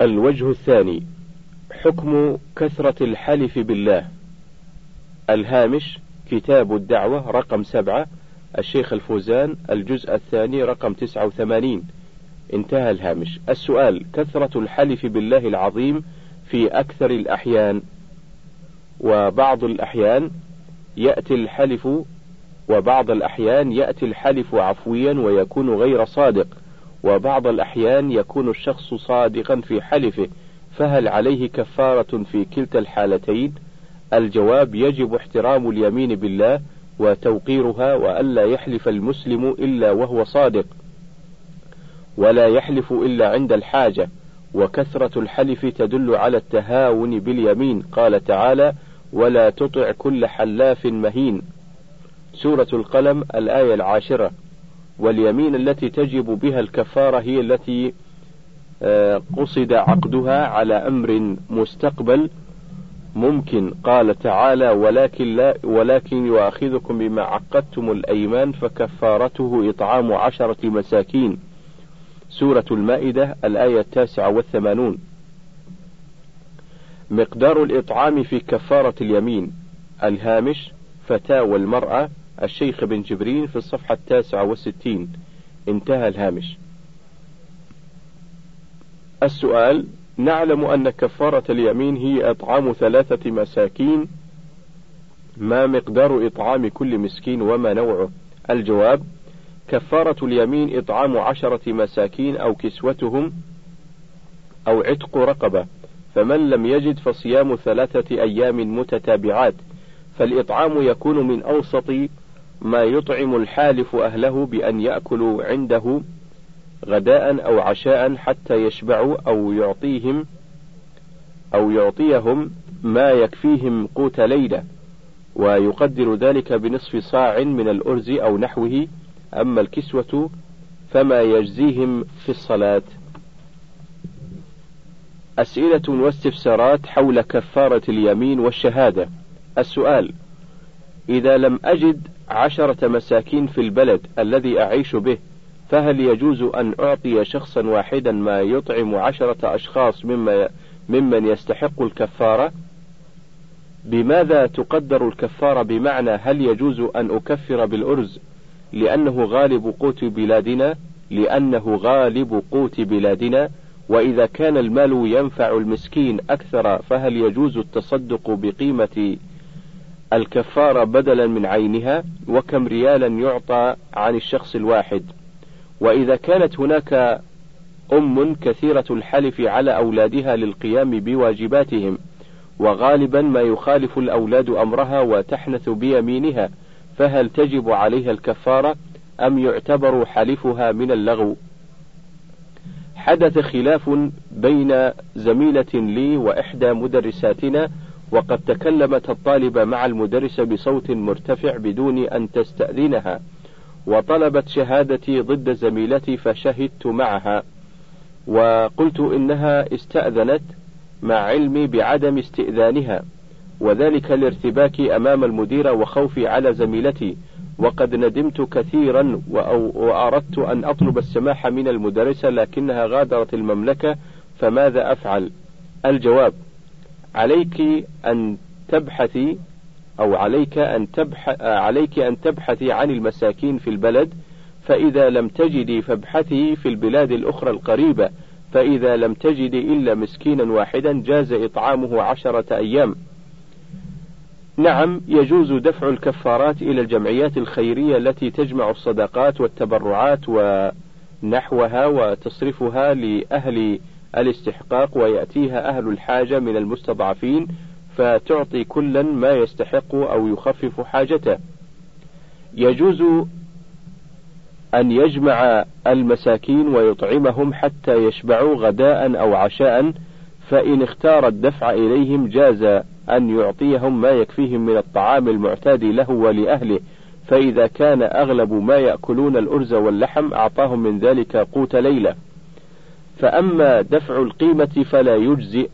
الوجه الثاني حكم كثرة الحلف بالله. الهامش كتاب الدعوة رقم سبعة الشيخ الفوزان الجزء الثاني رقم تسعة وثمانين. انتهى الهامش. السؤال كثرة الحلف بالله العظيم في أكثر الأحيان. وبعض الأحيان يأتي الحلف وبعض الأحيان يأتي الحلف عفويا ويكون غير صادق. وبعض الأحيان يكون الشخص صادقا في حلفه فهل عليه كفارة في كلتا الحالتين؟ الجواب يجب احترام اليمين بالله وتوقيرها وألا يحلف المسلم إلا وهو صادق. ولا يحلف إلا عند الحاجة وكثرة الحلف تدل على التهاون باليمين قال تعالى ولا تطع كل حلاف مهين. سورة القلم الآية العاشرة. واليمين التي تجب بها الكفارة هي التي آه، قصد عقدها على أمر مستقبل ممكن. قال تعالى ولكن لا ولكن يؤاخذكم بما عقدتم الأيمان فكفارته إطعام عشرة مساكين. سورة المائدة الآية التاسعة والثمانون. مقدار الإطعام في كفارة اليمين. الهامش فتاوى المرأة الشيخ بن جبرين في الصفحة التاسعة والستين. انتهى الهامش. السؤال نعلم أن كفارة اليمين هي إطعام ثلاثة مساكين. ما مقدار إطعام كل مسكين وما نوعه؟ الجواب كفارة اليمين إطعام عشرة مساكين أو كسوتهم أو عتق رقبة. فمن لم يجد فصيام ثلاثة أيام متتابعات. فالإطعام يكون من أوسط ما يطعم الحالف أهله بأن يأكلوا عنده غداء أو عشاء حتى يشبعوا أو يعطيهم أو يعطيهم ما يكفيهم قوت ليلة ويقدر ذلك بنصف صاع من الأرز أو نحوه. أما الكسوة فما يجزيهم في الصلاة. أسئلة واستفسارات حول كفارة اليمين والشهادة. السؤال إذا لم أجد عشرة مساكين في البلد الذي أعيش به فهل يجوز أن أعطي شخصا واحدا ما يطعم عشرة أشخاص مما ممن يستحق الكفارة؟ بماذا تقدر الكفارة بمعنى هل يجوز أن أكفر بالأرز لأنه غالب قوت بلادنا لأنه غالب قوت بلادنا وإذا كان المال ينفع المسكين أكثر فهل يجوز التصدق بقيمة الكفارة بدلا من عينها وكم ريالا يعطى عن الشخص الواحد. وإذا كانت هناك أم كثيرة الحلف على أولادها للقيام بواجباتهم وغالبا ما يخالف الأولاد أمرها وتحنث بيمينها فهل تجب عليها الكفارة؟ أم يعتبر حلفها من اللغو؟ حدث خلاف بين زميلة لي وإحدى مدرساتنا وقد تكلمت الطالبة مع المدرسة بصوت مرتفع بدون أن تستأذنها وطلبت شهادتي ضد زميلتي فشهدت معها وقلت إنها استأذنت مع علمي بعدم استئذانها وذلك لارتباكي أمام المديرة وخوفي على زميلتي وقد ندمت كثيرا وأردت أن أطلب السماح من المدرسة لكنها غادرت المملكة فماذا أفعل؟ الجواب عليك أن تبحثي أو عليك أن تبحث عليك أن تبحثي عن المساكين في البلد فإذا لم تجدي فابحثي في البلاد الأخرى القريبة فإذا لم تجدي إلا مسكينا واحدا جاز إطعامه عشرة أيام. نعم يجوز دفع الكفارات إلى الجمعيات الخيرية التي تجمع الصدقات والتبرعات ونحوها وتصرفها لأهل الاستحقاق ويأتيها أهل الحاجة من المستضعفين فتعطي كلا ما يستحق أو يخفف حاجته. يجوز أن يجمع المساكين ويطعمهم حتى يشبعوا غداء أو عشاء فإن اختار الدفع إليهم جاز أن يعطيهم ما يكفيهم من الطعام المعتاد له ولأهله فإذا كان أغلب ما يأكلون الأرز واللحم أعطاهم من ذلك قوت ليلة فأما دفع القيمة فلا يجزئ.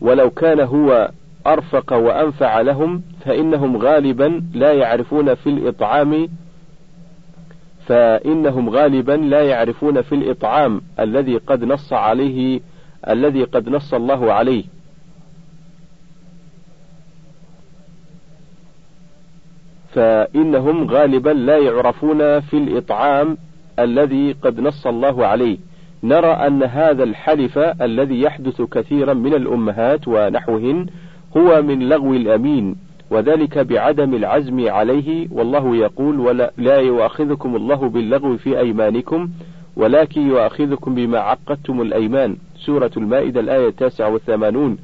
ولو كان هو أرفق وأنفع لهم فإنهم غالبا لا يعرفون في الإطعام فإنهم غالبا لا يعرفون في الإطعام الذي قد نص عليه الذي قد نص الله عليه. فإنهم غالبا لا يعرفون في الإطعام الذي قد نص الله عليه. نرى أن هذا الحلف الذي يحدث كثيرا من الأمهات ونحوهن هو من لغو الأمين وذلك بعدم العزم عليه والله يقول ولا لا يؤاخذكم الله باللغو في أيمانكم ولكن يؤاخذكم بما عقدتم الأيمان. سورة المائدة الآية التاسعة والثمانون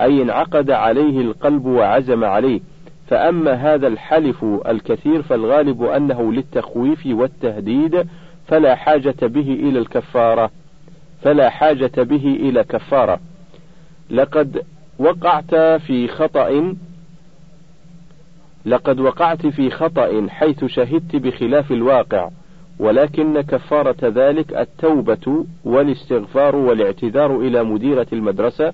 أي انعقد عليه القلب وعزم عليه. فأما هذا الحلف الكثير فالغالب أنه للتخويف والتهديد فلا حاجة به إلى الكفارة. فلا حاجة به إلى كفارة لقد وقعت في خطأ لقد وقعت في خطأ حيث شهدت بخلاف الواقع ولكن كفارة ذلك التوبة والاستغفار والاعتذار إلى مديرة المدرسة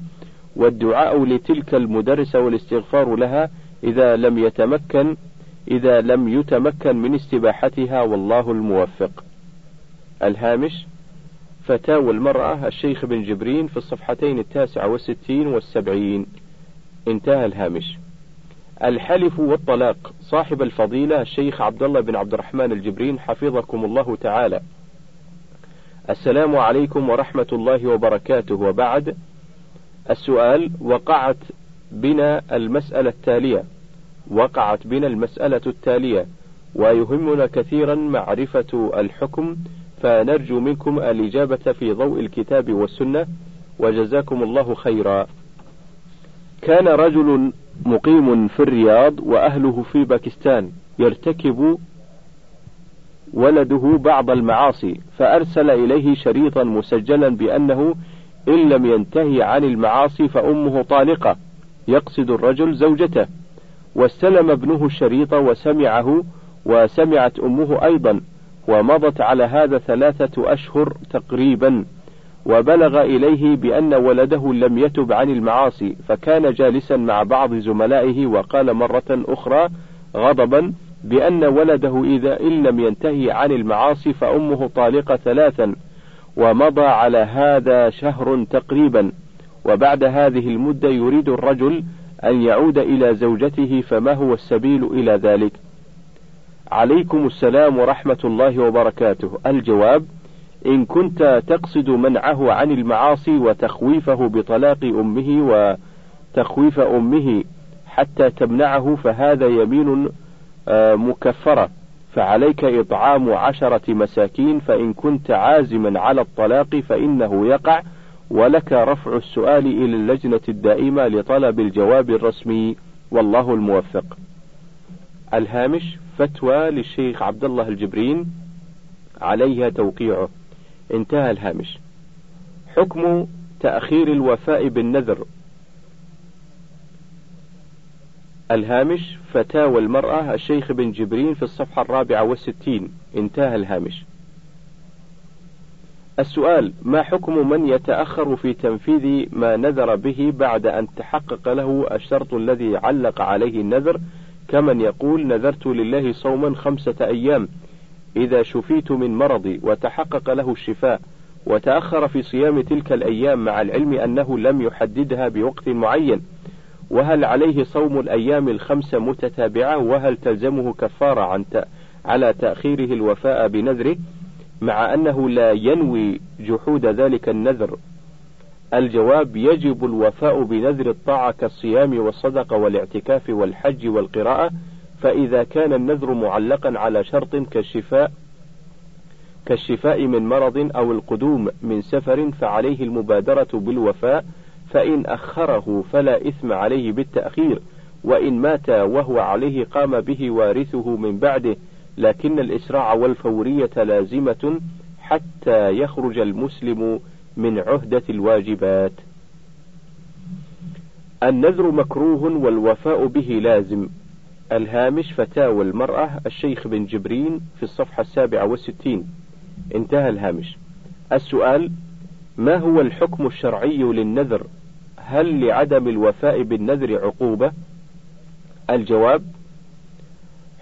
والدعاء لتلك المدرسة والاستغفار لها إذا لم يتمكن إذا لم يتمكن من استباحتها والله الموفق. الهامش فتاوى المرأة الشيخ بن جبرين في الصفحتين التاسعة والستين والسبعين. انتهى الهامش. الحلف والطلاق. صاحب الفضيلة الشيخ عبد الله بن عبد الرحمن الجبرين حفظكم الله تعالى. السلام عليكم ورحمة الله وبركاته. وبعد السؤال وقعت بنا المسألة التالية. وقعت بنا المسألة التالية. ويهمنا كثيرا معرفة الحكم فنرجو منكم الإجابة في ضوء الكتاب والسنة وجزاكم الله خيرا. كان رجل مقيم في الرياض وأهله في باكستان يرتكب ولده بعض المعاصي فأرسل إليه شريطا مسجلا بأنه إن لم ينتهي عن المعاصي فأمه طالقة يقصد الرجل زوجته. واستلم ابنه الشريط وسمعه وسمعت أمه أيضا. ومضت على هذا ثلاثة أشهر تقريبا وبلغ إليه بأن ولده لم يتب عن المعاصي فكان جالسا مع بعض زملائه وقال مرة أخرى غضبا بأن ولده إذا إن لم ينتهي عن المعاصي فأمه طالقة ثلاثا ومضى على هذا شهر تقريبا وبعد هذه المدة يريد الرجل أن يعود إلى زوجته فما هو السبيل إلى ذلك؟ عليكم السلام ورحمة الله وبركاته. الجواب: إن كنت تقصد منعه عن المعاصي وتخويفه بطلاق أمه وتخويف أمه حتى تمنعه فهذا يمين آه، مكفرة، فعليك إطعام عشرة مساكين فإن كنت عازما على الطلاق فإنه يقع ولك رفع السؤال إلى اللجنة الدائمة لطلب الجواب الرسمي والله الموفق. الهامش فتوى للشيخ عبد الله الجبرين عليها توقيعه. انتهى الهامش. حكم تأخير الوفاء بالنذر. الهامش فتاوى المرأة الشيخ بن جبرين في الصفحة الرابعة والستين انتهى الهامش. السؤال ما حكم من يتأخر في تنفيذ ما نذر به بعد أن تحقق له الشرط الذي علق عليه النذر كمن يقول نذرت لله صوما خمسة أيام إذا شفيت من مرضي وتحقق له الشفاء وتأخر في صيام تلك الأيام مع العلم أنه لم يحددها بوقت معين وهل عليه صوم الأيام الخمسة متتابعة؟ وهل تلزمه كفارة عن على تأخيره الوفاء بنذره؟ مع أنه لا ينوي جحود ذلك النذر. الجواب يجب الوفاء بنذر الطاعة كالصيام والصدقة والاعتكاف والحج والقراءة فإذا كان النذر معلقا على شرط كالشفاء كالشفاء من مرض أو القدوم من سفر فعليه المبادرة بالوفاء فإن أخره فلا إثم عليه بالتأخير وإن مات وهو عليه قام به وارثه من بعده لكن الإسراع والفورية لازمة حتى يخرج المسلم من عهدة الواجبات. النذر مكروه والوفاء به لازم. الهامش فتاوى المرأة الشيخ بن جبرين في الصفحة السابعة والستين. انتهى الهامش. السؤال: ما هو الحكم الشرعي للنذر؟ هل لعدم الوفاء بالنذر عقوبة؟ الجواب: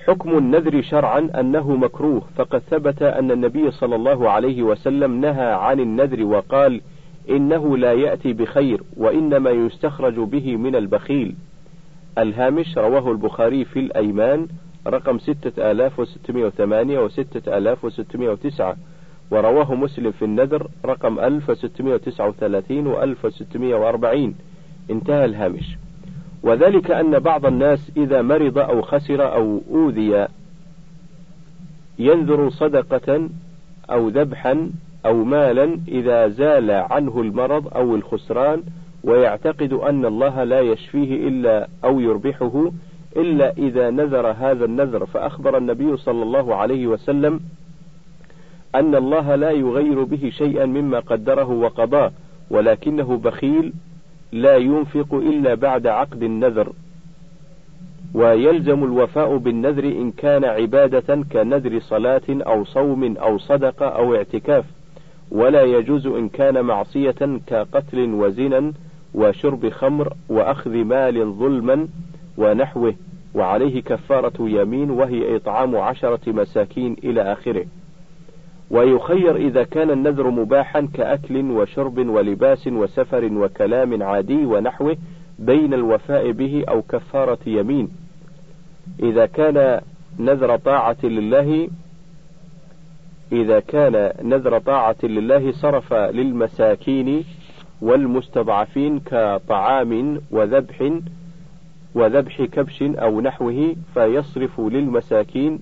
حكم النذر شرعا أنه مكروه فقد ثبت أن النبي صلى الله عليه وسلم نهى عن النذر وقال إنه لا يأتي بخير وإنما يستخرج به من البخيل. الهامش رواه البخاري في الأيمان رقم ستة آلاف وستمائة وثمانية وستة آلاف وستمائة وتسعة ورواه مسلم في النذر رقم ألف وستمائة وتسعة وثلاثين وألف وستمائة وأربعين. انتهى الهامش. وذلك أن بعض الناس إذا مرض أو خسر أو أوذي ينذر صدقة أو ذبحا أو مالا إذا زال عنه المرض أو الخسران ويعتقد أن الله لا يشفيه إلا أو يربحه إلا إذا نذر هذا النذر. فأخبر النبي صلى الله عليه وسلم أن الله لا يغير به شيئا مما قدره وقضاه ولكنه بخيل لا ينفق إلا بعد عقد النذر ويلزم الوفاء بالنذر إن كان عبادة كنذر صلاة أو صوم أو صدقة أو اعتكاف ولا يجوز إن كان معصية كقتل وزنا وشرب خمر وأخذ مال ظلما ونحوه وعليه كفارة يمين وهي إطعام عشرة مساكين إلى آخره. ويخير إذا كان النذر مباحا كأكل وشرب ولباس وسفر وكلام عادي ونحوه بين الوفاء به أو كفارة يمين. إذا كان نذر طاعة لله إذا كان نذر طاعة لله صرف للمساكين والمستضعفين كطعام وذبح وذبح كبش أو نحوه فيصرف للمساكين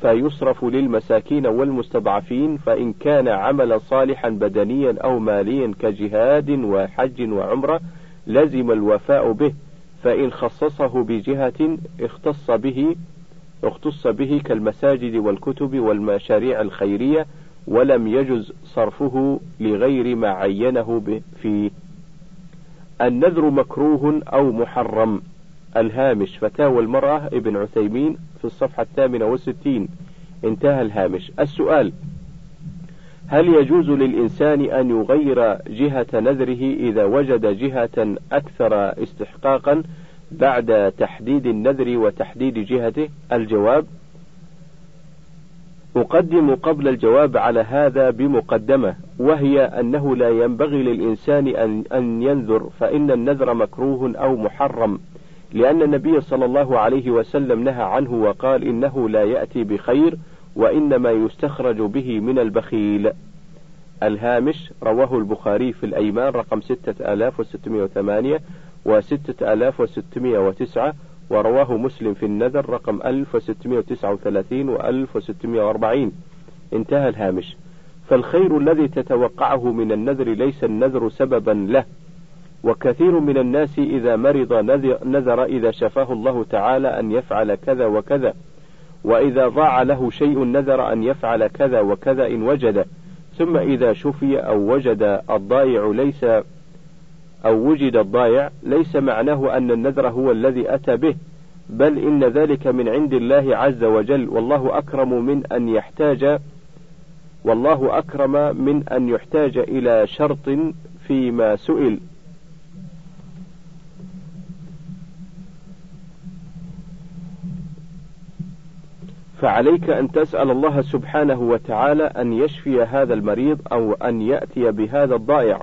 فيصرف للمساكين والمستضعفين فإن كان عملا صالحا بدنيا أو ماليا كجهاد وحج وعمرة لزم الوفاء به فإن خصصه بجهة اختص به اختص به كالمساجد والكتب والمشاريع الخيرية ولم يجز صرفه لغير ما عينه فيه النذر مكروه أو محرم. الهامش فتاوى المرأة ابن عثيمين في الصفحة الثامنة والستين. انتهى الهامش. السؤال هل يجوز للإنسان أن يغير جهة نذره إذا وجد جهة أكثر استحقاقا بعد تحديد النذر وتحديد جهته؟ الجواب أقدم قبل الجواب على هذا بمقدمة وهي أنه لا ينبغي للإنسان أن, أن ينذر فإن النذر مكروه أو محرم. لأن النبي صلى الله عليه وسلم نهى عنه وقال إنه لا يأتي بخير وإنما يستخرج به من البخيل. الهامش رواه البخاري في الأيمان رقم ستة آلاف وستمائة وثمانية وستة آلاف وستمائة وتسعة ورواه مسلم في النذر رقم ألف وستمائة وتسعة وثلاثين وألف وستمائة وأربعين. انتهى الهامش. فالخير الذي تتوقعه من النذر ليس النذر سببا له. وكثير من الناس إذا مرض نذر إذا شفاه الله تعالى أن يفعل كذا وكذا وإذا ضاع له شيء نذر أن يفعل كذا وكذا إن وجد ثم إذا شفي أو وجد الضائع ليس أو وجد الضائع ليس معناه أن النذر هو الذي أتى به بل إن ذلك من عند الله عز وجل. والله أكرم من أن يحتاج والله أكرم من أن يحتاج إلى شرط فيما سئل. فعليك أن تسأل الله سبحانه وتعالى أن يشفي هذا المريض أو أن يأتي بهذا الضائع.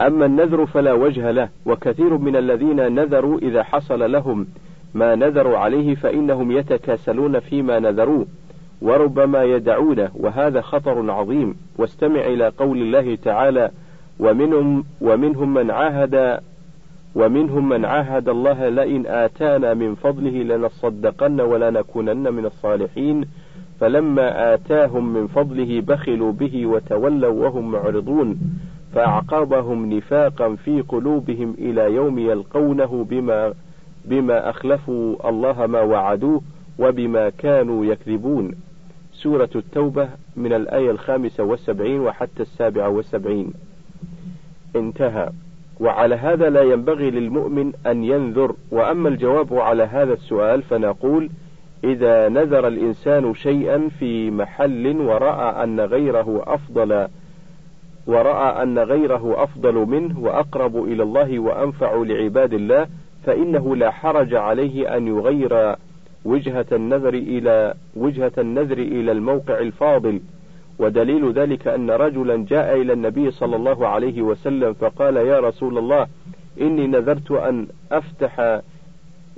أما النذر فلا وجه له، وكثير من الذين نذروا إذا حصل لهم ما نذروا عليه فإنهم يتكاسلون فيما نذروه، وربما يدعونه، وهذا خطر عظيم، واستمع إلى قول الله تعالى: ومنهم ومنهم من عاهد ومنهم من عاهد الله لئن آتانا من فضله لنصدقن ولنكونن من الصالحين فلما آتاهم من فضله بخلوا به وتولوا وهم معرضون فأعقابهم نفاقا في قلوبهم إلى يوم يلقونه بما بما أخلفوا الله ما وعدوه وبما كانوا يكذبون. سورة التوبة من الآية الخامسة والسبعين وحتى السابعة والسبعين. انتهى. وعلى هذا لا ينبغي للمؤمن أن ينذر. وأما الجواب على هذا السؤال فنقول إذا نذر الإنسان شيئا في محل ورأى أن غيره أفضل ورأى أن غيره أفضل منه وأقرب إلى الله وأنفع لعباد الله فإنه لا حرج عليه أن يغير وجهة النذر إلى وجهة النذر إلى الموقع الفاضل. ودليل ذلك أن رجلا جاء إلى النبي صلى الله عليه وسلم فقال يا رسول الله إني نذرت أن أفتح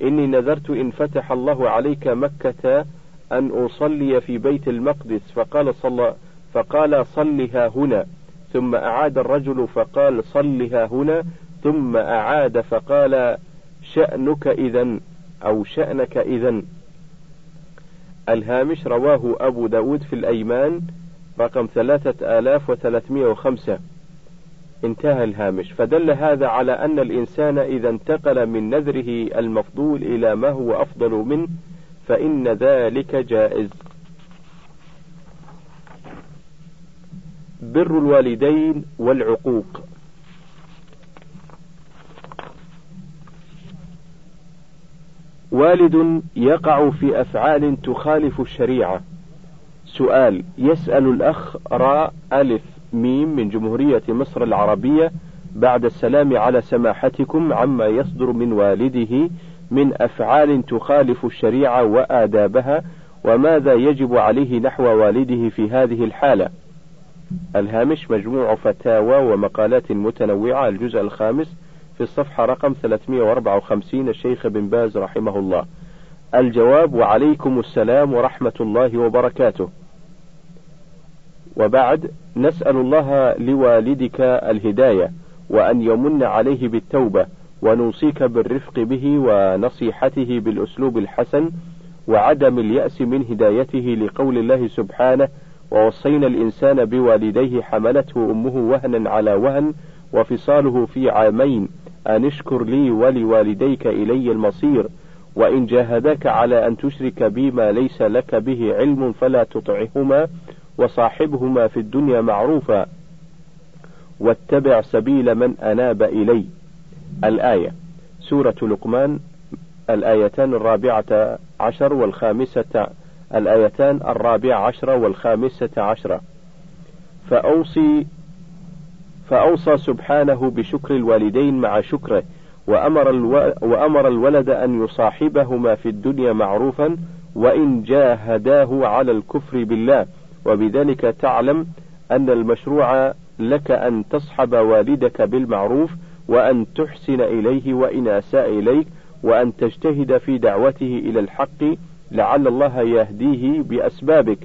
إني نذرت إن فتح الله عليك مكة أن أصلي في بيت المقدس. فقال صلى فقال صلها هنا. ثم أعاد الرجل فقال صلها هنا. ثم أعاد فقال شأنك إذا أو شأنك إذا الهامش رواه أبو داود في الأيمان رقم ثلاثة آلاف وثلاثمائة وخمسة. انتهى الهامش. فدل هذا على أن الإنسان إذا انتقل من نذره المفضول إلى ما هو أفضل منه فإن ذلك جائز. بر الوالدين والعقوق. والد يقع في أفعال تخالف الشريعة. سؤال. يسأل الأخ راء ألف ميم من جمهورية مصر العربية بعد السلام على سماحتكم عما يصدر من والده من أفعال تخالف الشريعة وآدابها وماذا يجب عليه نحو والده في هذه الحالة. الهامش مجموع فتاوى ومقالات متنوعة. الجزء الخامس في الصفحة رقم 354 الشيخ بن باز رحمه الله. الجواب وعليكم السلام ورحمة الله وبركاته. وبعد نسأل الله لوالدك الهداية وأن يمن عليه بالتوبة ونوصيك بالرفق به ونصيحته بالأسلوب الحسن وعدم اليأس من هدايته لقول الله سبحانه ووصينا الإنسان بوالديه حملته أمه وهنا على وهن وفصاله في عامين أن اشكر لي ولوالديك إلي المصير وإن جاهداك على أن تشرك بي ما ليس لك به علم فلا تطعهما وصاحبهما في الدنيا معروفا واتبع سبيل من أناب إلي. الآية سورة لقمان الآيتان الرابعة عشر والخامسة الآيتان الرابعة عشرة والخامسة عشرة فأوصي فأوصى سبحانه بشكر الوالدين مع شكره وأمر, ألو... وأمر الولد أن يصاحبهما في الدنيا معروفا وإن جاهداه على الكفر بالله. وبذلك تعلم أن المشروع لك أن تصحب والدك بالمعروف وأن تحسن إليه وإن أساء إليك وأن تجتهد في دعوته إلى الحق لعل الله يهديه بأسبابك.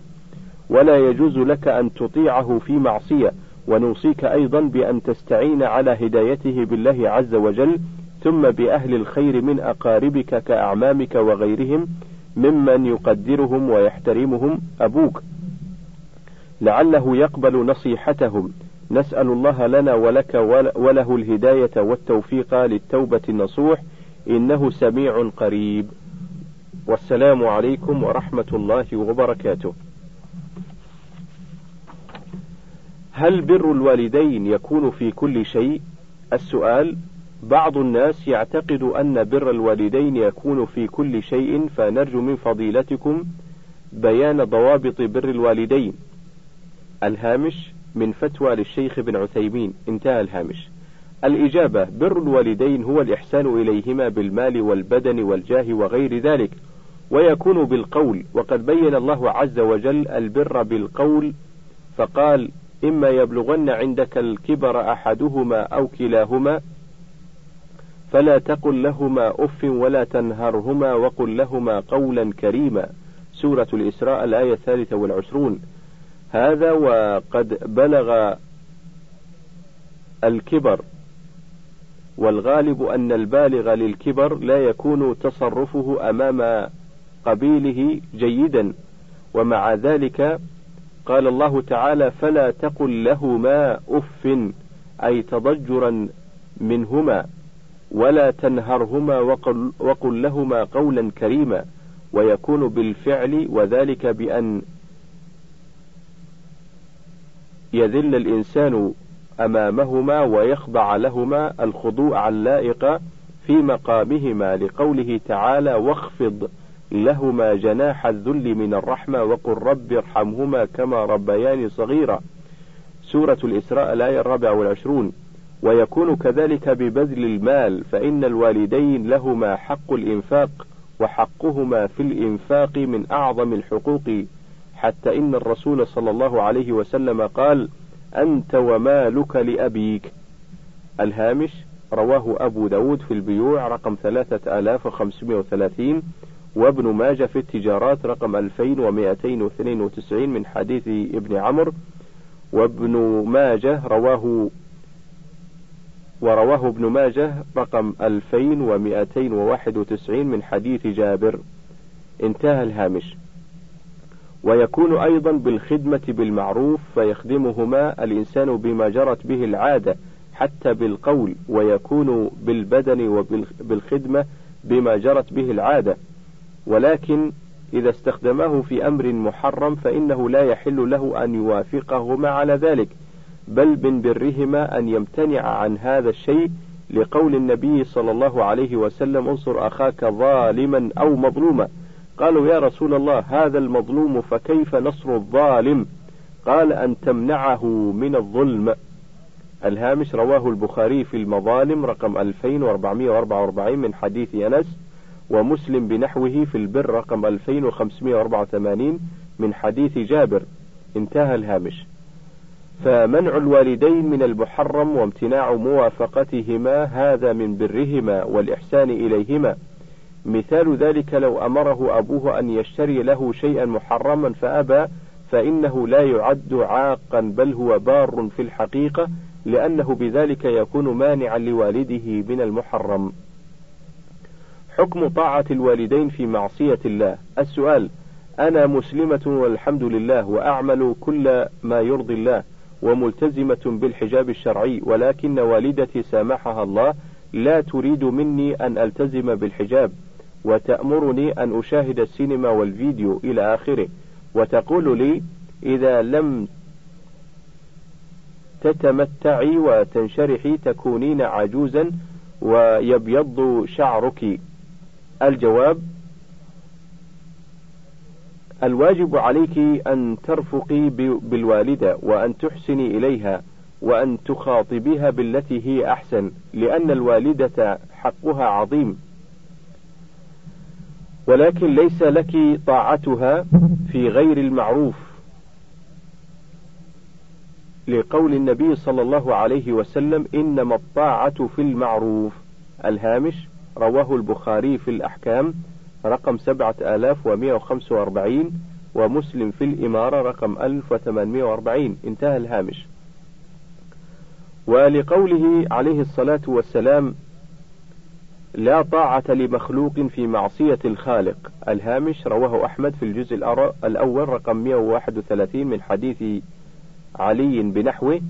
ولا يجوز لك أن تطيعه في معصية ونوصيك أيضا بأن تستعين على هدايته بالله عز وجل ثم بأهل الخير من أقاربك كأعمامك وغيرهم ممن يقدرهم ويحترمهم أبوك. لعله يقبل نصيحتهم. نسأل الله لنا ولك وله الهداية والتوفيق للتوبة النصوح. إنه سميع قريب. والسلام عليكم ورحمة الله وبركاته. هل بر الوالدين يكون في كل شيء؟ السؤال. بعض الناس يعتقد أن بر الوالدين يكون في كل شيء فنرجو من فضيلتكم بيان ضوابط بر الوالدين. الهامش من فتوى للشيخ بن عثيمين. انتهى الهامش. الإجابة بر الوالدين هو الإحسان إليهما بالمال والبدن والجاه وغير ذلك ويكون بالقول. وقد بين الله عز وجل البر بالقول فقال إما يبلغن عندك الكبر أحدهما أو كلاهما فلا تقل لهما أف ولا تنهرهما وقل لهما قولا كريما. سورة الإسراء الآية الثالثة والعشرون. هذا وقد بلغ الكبر والغالب أن البالغ للكبر لا يكون تصرفه أمام قبيله جيدا. ومع ذلك قال الله تعالى فلا تقل لهما أف أي تضجرا منهما ولا تنهرهما وقل, وقل لهما قولا كريما. ويكون بالفعل وذلك بأن يذل الإنسان أمامهما ويخضع لهما الخضوع اللائق في مقامهما لقوله تعالى واخفض لهما جناح الذل من الرحمة وقل رب ارحمهما كما ربياني صغيرا. سورة الإسراء الآية الرابعة والعشرون. ويكون كذلك ببذل المال فإن الوالدين لهما حق الإنفاق وحقهما في الإنفاق من أعظم الحقوق. حتى إن الرسول صلى الله عليه وسلم قال أنت ومالك لأبيك. الهامش رواه أبو داود في البيوع رقم ثلاثة آلاف وخمسمائة وثلاثين وابن ماجة في التجارات رقم 2292 من حديث ابن عمرو وابن ماجه رواه ورواه ابن ماجه رقم 2291 من حديث جابر. انتهى الهامش. ويكون أيضا بالخدمة بالمعروف فيخدمهما الإنسان بما جرت به العادة حتى بالقول ويكون بالبدن وبالخدمة بما جرت به العادة. ولكن إذا استخدمه في أمر محرم فإنه لا يحل له أن يوافقهما على ذلك. بل من برهما أن يمتنع عن هذا الشيء لقول النبي صلى الله عليه وسلم انصر أخاك ظالما أو مظلوما قالوا يا رسول الله هذا المظلوم فكيف نصر الظالم؟ قال أن تمنعه من الظلم. الهامش رواه البخاري في المظالم رقم 2444 من حديث أنس ومسلم بنحوه في البر رقم 2584 من حديث جابر. انتهى الهامش. فمنع الوالدين من المحرم وامتناع موافقتهما هذا من برهما والإحسان إليهما. مثال ذلك لو أمره أبوه أن يشتري له شيئا محرما فأبى فإنه لا يعد عاقا بل هو بار في الحقيقة لأنه بذلك يكون مانعا لوالده من المحرم. حكم طاعة الوالدين في معصية الله. السؤال أنا مسلمة والحمد لله وأعمل كل ما يرضي الله وملتزمة بالحجاب الشرعي ولكن والدتي سامحها الله لا تريد مني أن ألتزم بالحجاب. وتأمرني أن أشاهد السينما والفيديو إلى آخره. وتقول لي إذا لم تتمتعي وتنشرحي تكونين عجوزا ويبيض شعرك. الجواب الواجب عليك أن ترفقي بالوالدة وأن تحسني إليها وأن تخاطبيها بالتي هي أحسن لأن الوالدة حقها عظيم. ولكن ليس لك طاعتها في غير المعروف. لقول النبي صلى الله عليه وسلم إنما الطاعة في المعروف. الهامش رواه البخاري في الأحكام رقم سبعة آلاف ومائة وخمسة وأربعين ومسلم في الإمارة رقم ألف وثمانمائة وأربعين. انتهى الهامش. ولقوله عليه الصلاة والسلام لا طاعة لمخلوق في معصية الخالق. الهامش رواه أحمد في الجزء الأول رقم 131 من حديث علي بنحوه.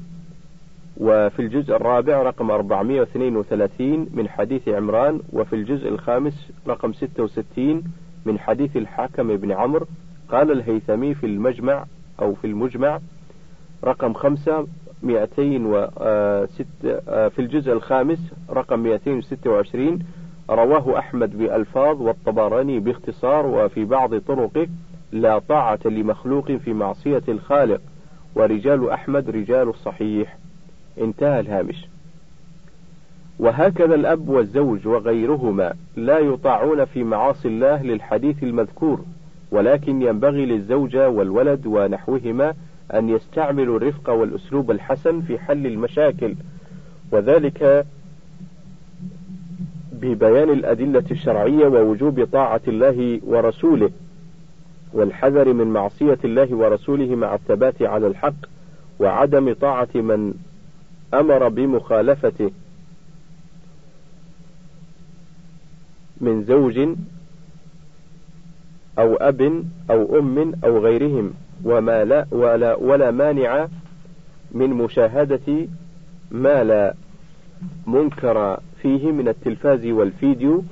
وفي الجزء الرابع رقم 432 من حديث عمران. وفي الجزء الخامس رقم 66 من حديث الحاكم بن عمرو. قال الهيثمي في المجمع أو في المجمع رقم خمسة 206 في الجزء الخامس رقم 226 رواه أحمد بألفاظ والطبراني باختصار وفي بعض طرقه لا طاعة لمخلوق في معصية الخالق ورجال أحمد رجال الصحيح. انتهى الهامش. وهكذا الأب والزوج وغيرهما لا يطاعون في معاصي الله للحديث المذكور ولكن ينبغي للزوجة والولد ونحوهما أن يستعملوا الرفق والأسلوب الحسن في حل المشاكل وذلك ببيان الأدلة الشرعية ووجوب طاعة الله ورسوله والحذر من معصية الله ورسوله مع الثبات على الحق وعدم طاعة من أمر بمخالفته من زوج أو أب أو أم أو غيرهم وما لا ولا, ولا مانع من مشاهدة ما لا منكر فيه من التلفاز والفيديو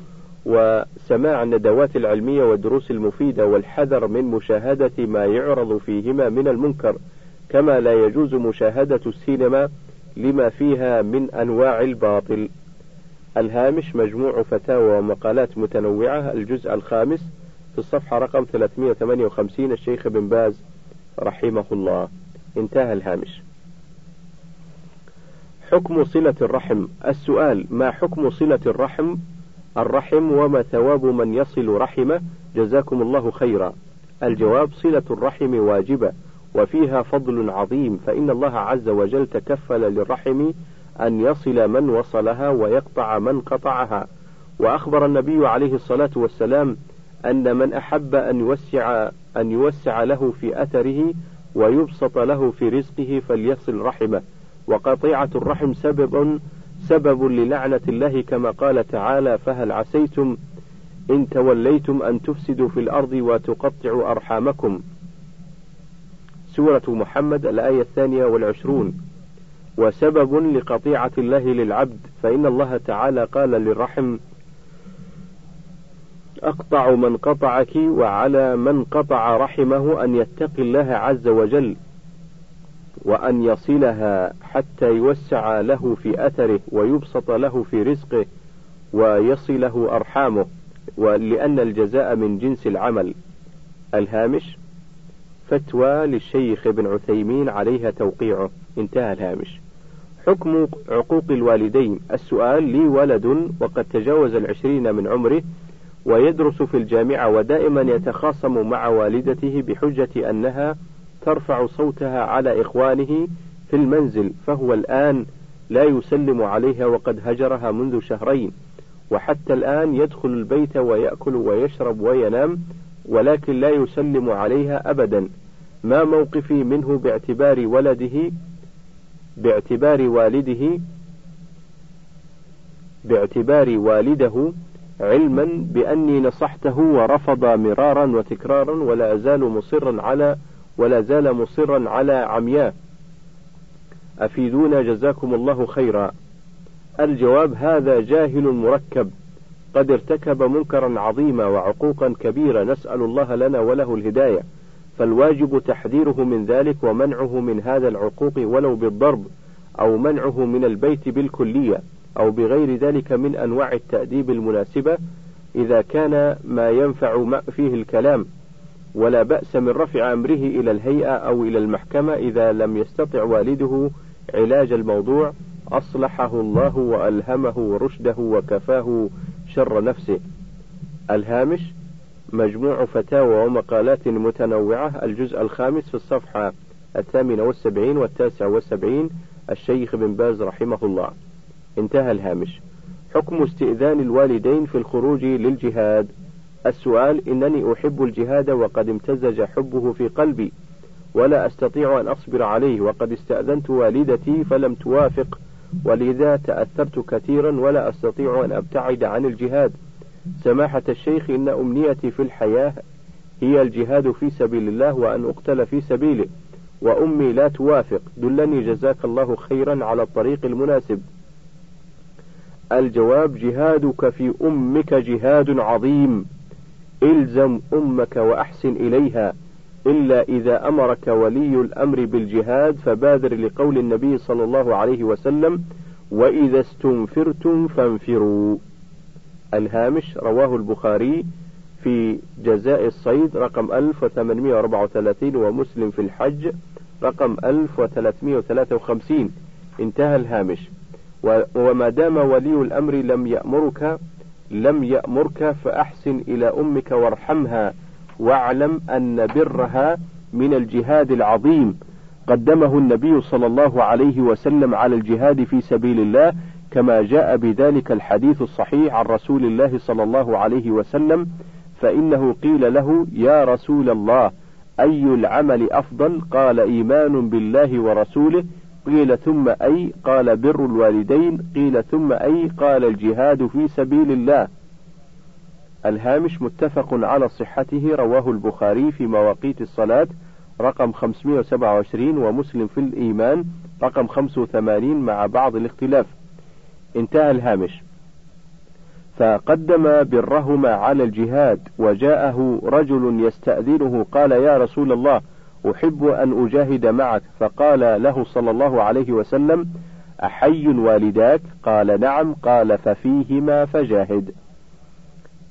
وسماع الندوات العلمية والدروس المفيدة والحذر من مشاهدة ما يعرض فيهما من المنكر كما لا يجوز مشاهدة السينما لما فيها من أنواع الباطل. الهامش مجموع فتاوى ومقالات متنوعة الجزء الخامس في الصفحة رقم 358 الشيخ بن باز رحمه الله. انتهى الهامش. حكم صلة الرحم؟ السؤال ما حكم صلة الرحم؟ الرحم وما ثواب من يصل رحمه؟ جزاكم الله خيرا. الجواب صلة الرحم واجبة وفيها فضل عظيم فإن الله عز وجل تكفل للرحم أن يصل من وصلها ويقطع من قطعها. وأخبر النبي عليه الصلاة والسلام أن من أحب أن يوسع أن يوسع له في أثره ويبسط له في رزقه فليصل رحمه. وقطيعة الرحم سبب سبب للعنة الله كما قال تعالى فهل عسيتم إن توليتم أن تفسدوا في الأرض وتقطعوا أرحامكم؟ سورة محمد الآية الثانية والعشرون. وسبب لقطيعة الله للعبد فإن الله تعالى قال للرحم أقطع من قطعك وعلى من قطع رحمه أن يتقي الله عز وجل. وأن يصلها حتى يوسع له في أثره ويبسط له في رزقه ويصله أرحامه ولأن الجزاء من جنس العمل. الهامش فتوى للشيخ ابن عثيمين عليها توقيعه. انتهى الهامش. حكم عقوق الوالدين السؤال لي ولد وقد تجاوز العشرين من عمره ويدرس في الجامعة ودائما يتخاصم مع والدته بحجة أنها ترفع صوتها على إخوانه في المنزل فهو الآن لا يسلم عليها وقد هجرها منذ شهرين وحتى الآن يدخل البيت ويأكل ويشرب وينام ولكن لا يسلم عليها أبدا. ما موقفي منه باعتبار ولده باعتبار والده باعتبار والده علما بأني نصحته ورفض مرارا وتكرارا ولا أزال مصرا على ولا زال مصرا على عمياء. أفيدونا جزاكم الله خيرا. الجواب هذا جاهل مركب. قد ارتكب منكرا عظيما وعقوقا كبيرة. نسأل الله لنا وله الهداية. فالواجب تحذيره من ذلك ومنعه من هذا العقوق ولو بالضرب أو منعه من البيت بالكلية أو بغير ذلك من أنواع التأديب المناسبة إذا كان ما ينفع فيه الكلام. ولا بأس من رفع أمره إلى الهيئة أو إلى المحكمة إذا لم يستطع والده علاج الموضوع أصلحه الله وألهمه رشده وكفاه شر نفسه. الهامش مجموع فتاوى ومقالات متنوعة الجزء الخامس في الصفحة الثامنة والسبعين والتاسع والسبعين الشيخ بن باز رحمه الله. انتهى الهامش. حكم استئذان الوالدين في الخروج للجهاد. السؤال إنني أحب الجهاد وقد امتزج حبه في قلبي ولا أستطيع أن أصبر عليه وقد استأذنت والدتي فلم توافق ولذا تأثرت كثيرا ولا أستطيع أن أبتعد عن الجهاد. سماحة الشيخ إن أمنيتي في الحياة هي الجهاد في سبيل الله وأن أقتل في سبيله وأمي لا توافق. دلني جزاك الله خيرا على الطريق المناسب. الجواب جهادك في أمك جهاد عظيم. إلزم أمك وأحسن إليها إلا إذا أمرك ولي الأمر بالجهاد فبادر لقول النبي صلى الله عليه وسلم وإذا استنفرتم فانفروا. الهامش رواه البخاري في جزاء الصيد رقم 1834 ومسلم في الحج رقم 1353 انتهى الهامش. وما دام ولي الأمر لم يأمرك لم يأمرك فأحسن إلى أمك وارحمها واعلم أن برها من الجهاد العظيم. قدمه النبي صلى الله عليه وسلم على الجهاد في سبيل الله كما جاء بذلك الحديث الصحيح عن رسول الله صلى الله عليه وسلم فإنه قيل له يا رسول الله أي العمل أفضل؟ قال إيمان بالله ورسوله. قيل ثم أي قال بر الوالدين قيل ثم أي قال الجهاد في سبيل الله. الهامش متفق على صحته رواه البخاري في مواقيت الصلاة رقم 527 ومسلم في الإيمان رقم 85 مع بعض الاختلاف. انتهى الهامش. فقدم برهما على الجهاد وجاءه رجل يستأذنه قال يا رسول الله أحب أن أجاهد معك. فقال له صلى الله عليه وسلم أحي والداك؟ قال نعم. قال ففيهما فجاهد.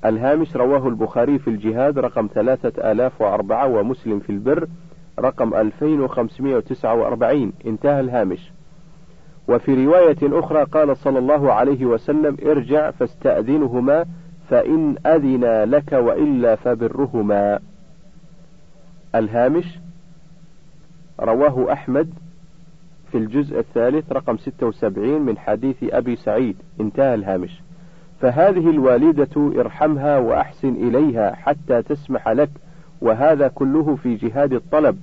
الهامش رواه البخاري في الجهاد رقم ثلاثة آلاف وأربعة ومسلم في البر رقم 2549 انتهى الهامش. وفي رواية أخرى قال صلى الله عليه وسلم ارجع فاستأذنهما فإن أذنا لك وإلا فبرهما. الهامش رواه أحمد في الجزء الثالث رقم 76 من حديث أبي سعيد. انتهى الهامش. فهذه الوالدة ارحمها وأحسن إليها حتى تسمح لك وهذا كله في جهاد الطلب.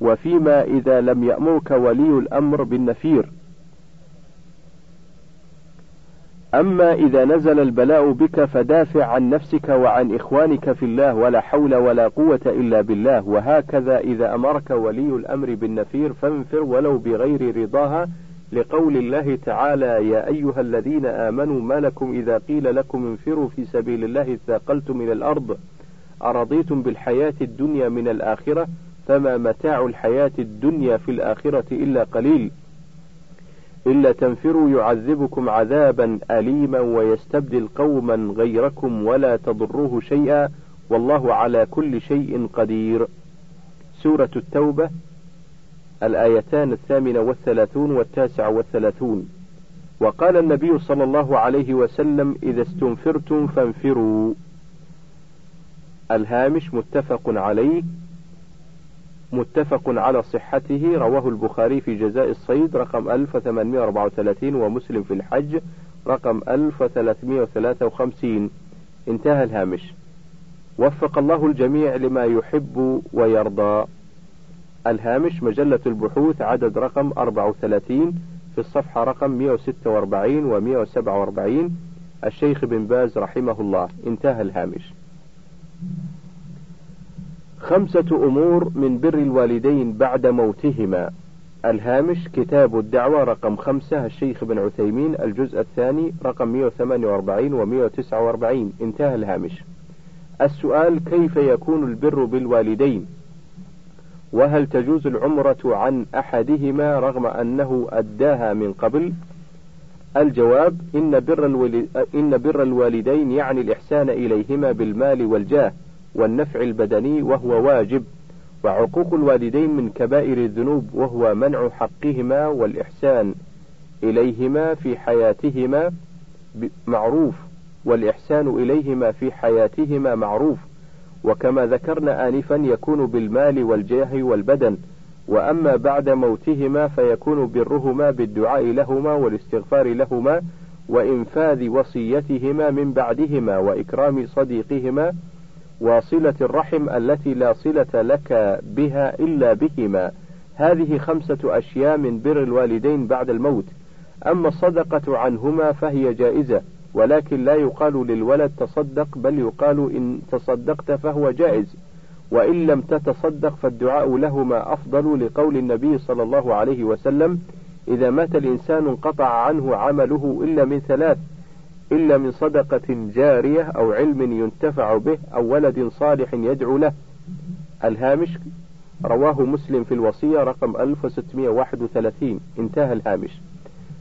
وفيما إذا لم يأمرك ولي الأمر بالنفير. أما إذا نزل البلاء بك فدافع عن نفسك وعن إخوانك في الله ولا حول ولا قوة إلا بالله. وهكذا إذا أمرك ولي الأمر بالنفير فانفر ولو بغير رضاها. لقول الله تعالى يا أيها الذين آمنوا ما لكم إذا قيل لكم انفروا في سبيل الله اثاقلتم إلى الأرض. أرضيتم بالحياة الدنيا من الآخرة؟ فما متاع الحياة الدنيا في الآخرة إلا قليل. إلا تنفروا يعذبكم عذابا أليما ويستبدل قوما غيركم ولا تضروه شيئا والله على كل شيء قدير. سورة التوبة الآيتان الثامنة والثلاثون والتاسع والثلاثون. وقال النبي صلى الله عليه وسلم إذا استنفرتم فانفروا. الهامش متفق عليه. متفق على صحته رواه البخاري في جزاء الصيد رقم 1834 ومسلم في الحج رقم 1353 انتهى الهامش. وفق الله الجميع لما يحب ويرضى. الهامش مجلة البحوث عدد رقم 34 في الصفحة رقم 146 و 147 الشيخ بن باز رحمه الله. انتهى الهامش. خمسة أمور من بر الوالدين بعد موتهما. الهامش كتاب الدعوة رقم خمسة الشيخ بن عثيمين الجزء الثاني رقم 148 و 149 انتهى الهامش. السؤال كيف يكون البر بالوالدين؟ وهل تجوز العمرة عن أحدهما رغم أنه أداها من قبل؟ الجواب إن بر, إن بر الوالدين يعني الإحسان إليهما بالمال والجاه. والنفع البدني وهو واجب وعقوق الوالدين من كبائر الذنوب وهو منع حقهما والإحسان إليهما في حياتهما معروف والإحسان إليهما في حياتهما معروف. وكما ذكرنا آنفا يكون بالمال والجاه والبدن وأما بعد موتهما فيكون برهما بالدعاء لهما والاستغفار لهما وإنفاذ وصيتهما من بعدهما وإكرام صديقهما وصلة الرحم التي لا صلة لك بها إلا بهما. هذه خمسة أشياء من بر الوالدين بعد الموت. أما الصدقة عنهما فهي جائزة ولكن لا يقال للولد تصدق بل يقال إن تصدقت فهو جائز. وإن لم تتصدق فالدعاء لهما أفضل لقول النبي صلى الله عليه وسلم إذا مات الإنسان انقطع عنه عمله إلا من ثلاث. إلا من صدقة جارية أو علم ينتفع به أو ولد صالح يدعو له. الهامش رواه مسلم في الوصية رقم 1631 انتهى الهامش.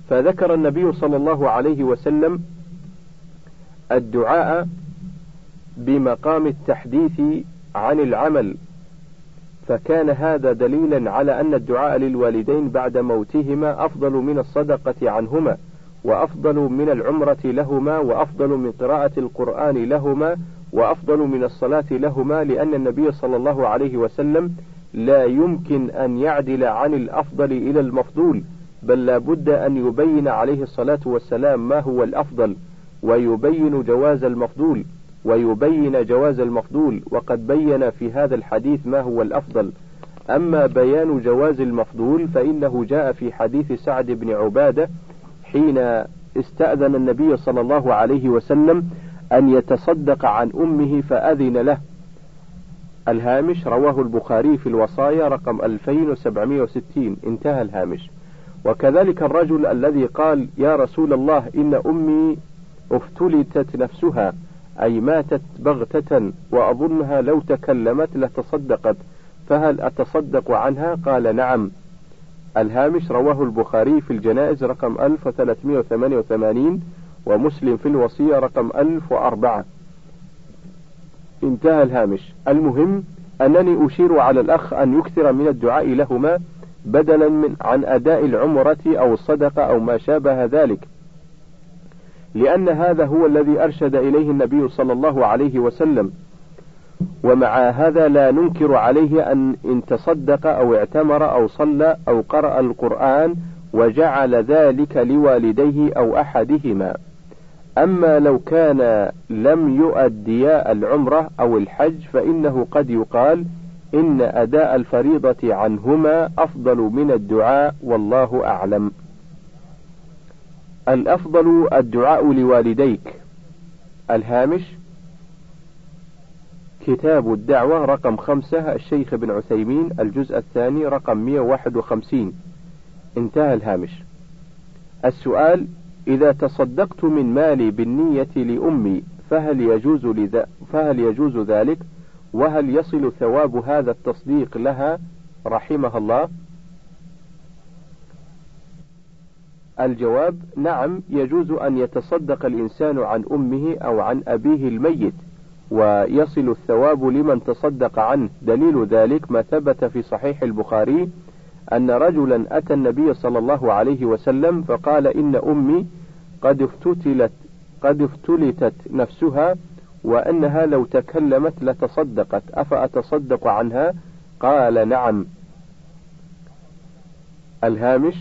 فذكر النبي صلى الله عليه وسلم الدعاء بمقام التحديث عن العمل. فكان هذا دليلا على أن الدعاء للوالدين بعد موتهما أفضل من الصدقة عنهما. وأفضل من العمرة لهما وأفضل من قراءة القرآن لهما وأفضل من الصلاة لهما لأن النبي صلى الله عليه وسلم لا يمكن أن يعدل عن الأفضل إلى المفضول بل لا بد أن يبين عليه الصلاة والسلام ما هو الأفضل ويبين جواز المفضول ويبين جواز المفضول وقد بين في هذا الحديث ما هو الأفضل. أما بيان جواز المفضول فإنه جاء في حديث سعد بن عبادة حين استأذن النبي صلى الله عليه وسلم أن يتصدق عن أمه فأذن له. الهامش رواه البخاري في الوصايا رقم 2760 انتهى الهامش. وكذلك الرجل الذي قال يا رسول الله إن أمي افتلتت نفسها أي ماتت بغتة وأظنها لو تكلمت لتصدقت فهل أتصدق عنها؟ قال نعم. الهامش رواه البخاري في الجنائز رقم 1388 ومسلم في الوصية رقم 1004 انتهى الهامش. المهم أنني أشير على الأخ أن يكثر من الدعاء لهما بدلا من عن أداء العمرة أو الصدقة أو ما شابه ذلك. لأن هذا هو الذي أرشد إليه النبي صلى الله عليه وسلم. ومع هذا لا ننكر عليه أن إن تصدق أو اعتمر أو صلى أو قرأ القرآن وجعل ذلك لوالديه أو أحدهما أما لو كان لم يؤديا العمرة أو الحج فإنه قد يقال إن أداء الفريضة عنهما أفضل من الدعاء والله أعلم. الأفضل الدعاء لوالديك. الهامش كتاب الدعوة رقم خمسة الشيخ ابن عثيمين الجزء الثاني رقم 151 انتهى الهامش. السؤال إذا تصدقت من مالي بالنية لأمي فهل يجوز لذا فهل يجوز ذلك؟ وهل يصل ثواب هذا التصديق لها رحمها الله؟ الجواب نعم يجوز أن يتصدق الإنسان عن أمه أو عن أبيه الميت ويصل الثواب لمن تصدق عنه. دليل ذلك ما ثبت في صحيح البخاري أن رجلا أتى النبي صلى الله عليه وسلم فقال إن أمي قد افتتلت قد افتلتت نفسها وأنها لو تكلمت لتصدقت. أفأتصدق عنها؟ قال نعم. الهامش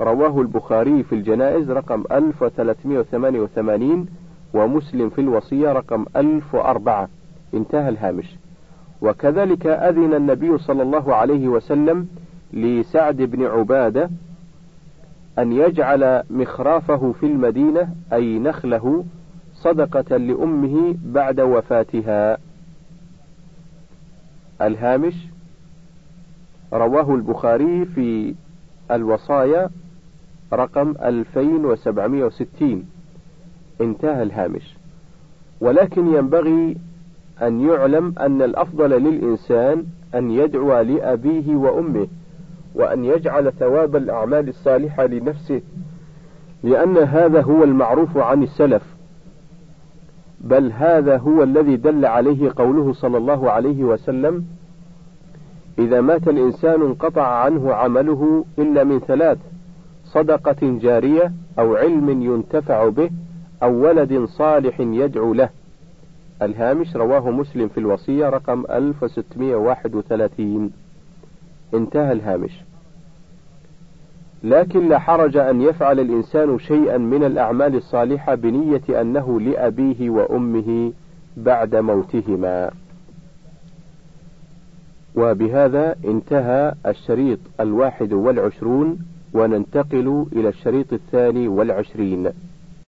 رواه البخاري في الجنائز رقم 1388 ومسلم في الوصية رقم 1004 انتهى الهامش. وكذلك أذن النبي صلى الله عليه وسلم لسعد بن عبادة أن يجعل مخرافه في المدينة أي نخله صدقة لأمه بعد وفاتها. الهامش رواه البخاري في الوصايا رقم 2760 انتهى الهامش. ولكن ينبغي أن يعلم أن الأفضل للإنسان أن يدعو لأبيه وأمه وأن يجعل ثواب الأعمال الصالحة لنفسه لأن هذا هو المعروف عن السلف. بل هذا هو الذي دل عليه قوله صلى الله عليه وسلم إذا مات الإنسان انقطع عنه عمله إلا من ثلاث صدقة جارية أو علم ينتفع به أو ولد صالح يدعو له الهامش رواه مسلم في الوصية رقم 1631 انتهى الهامش لكن لا حرج أن يفعل الإنسان شيئا من الأعمال الصالحة بنية أنه لأبيه وأمه بعد موتهما. وبهذا انتهى الشريط الواحد والعشرون وننتقل إلى الشريط الثاني والعشرين.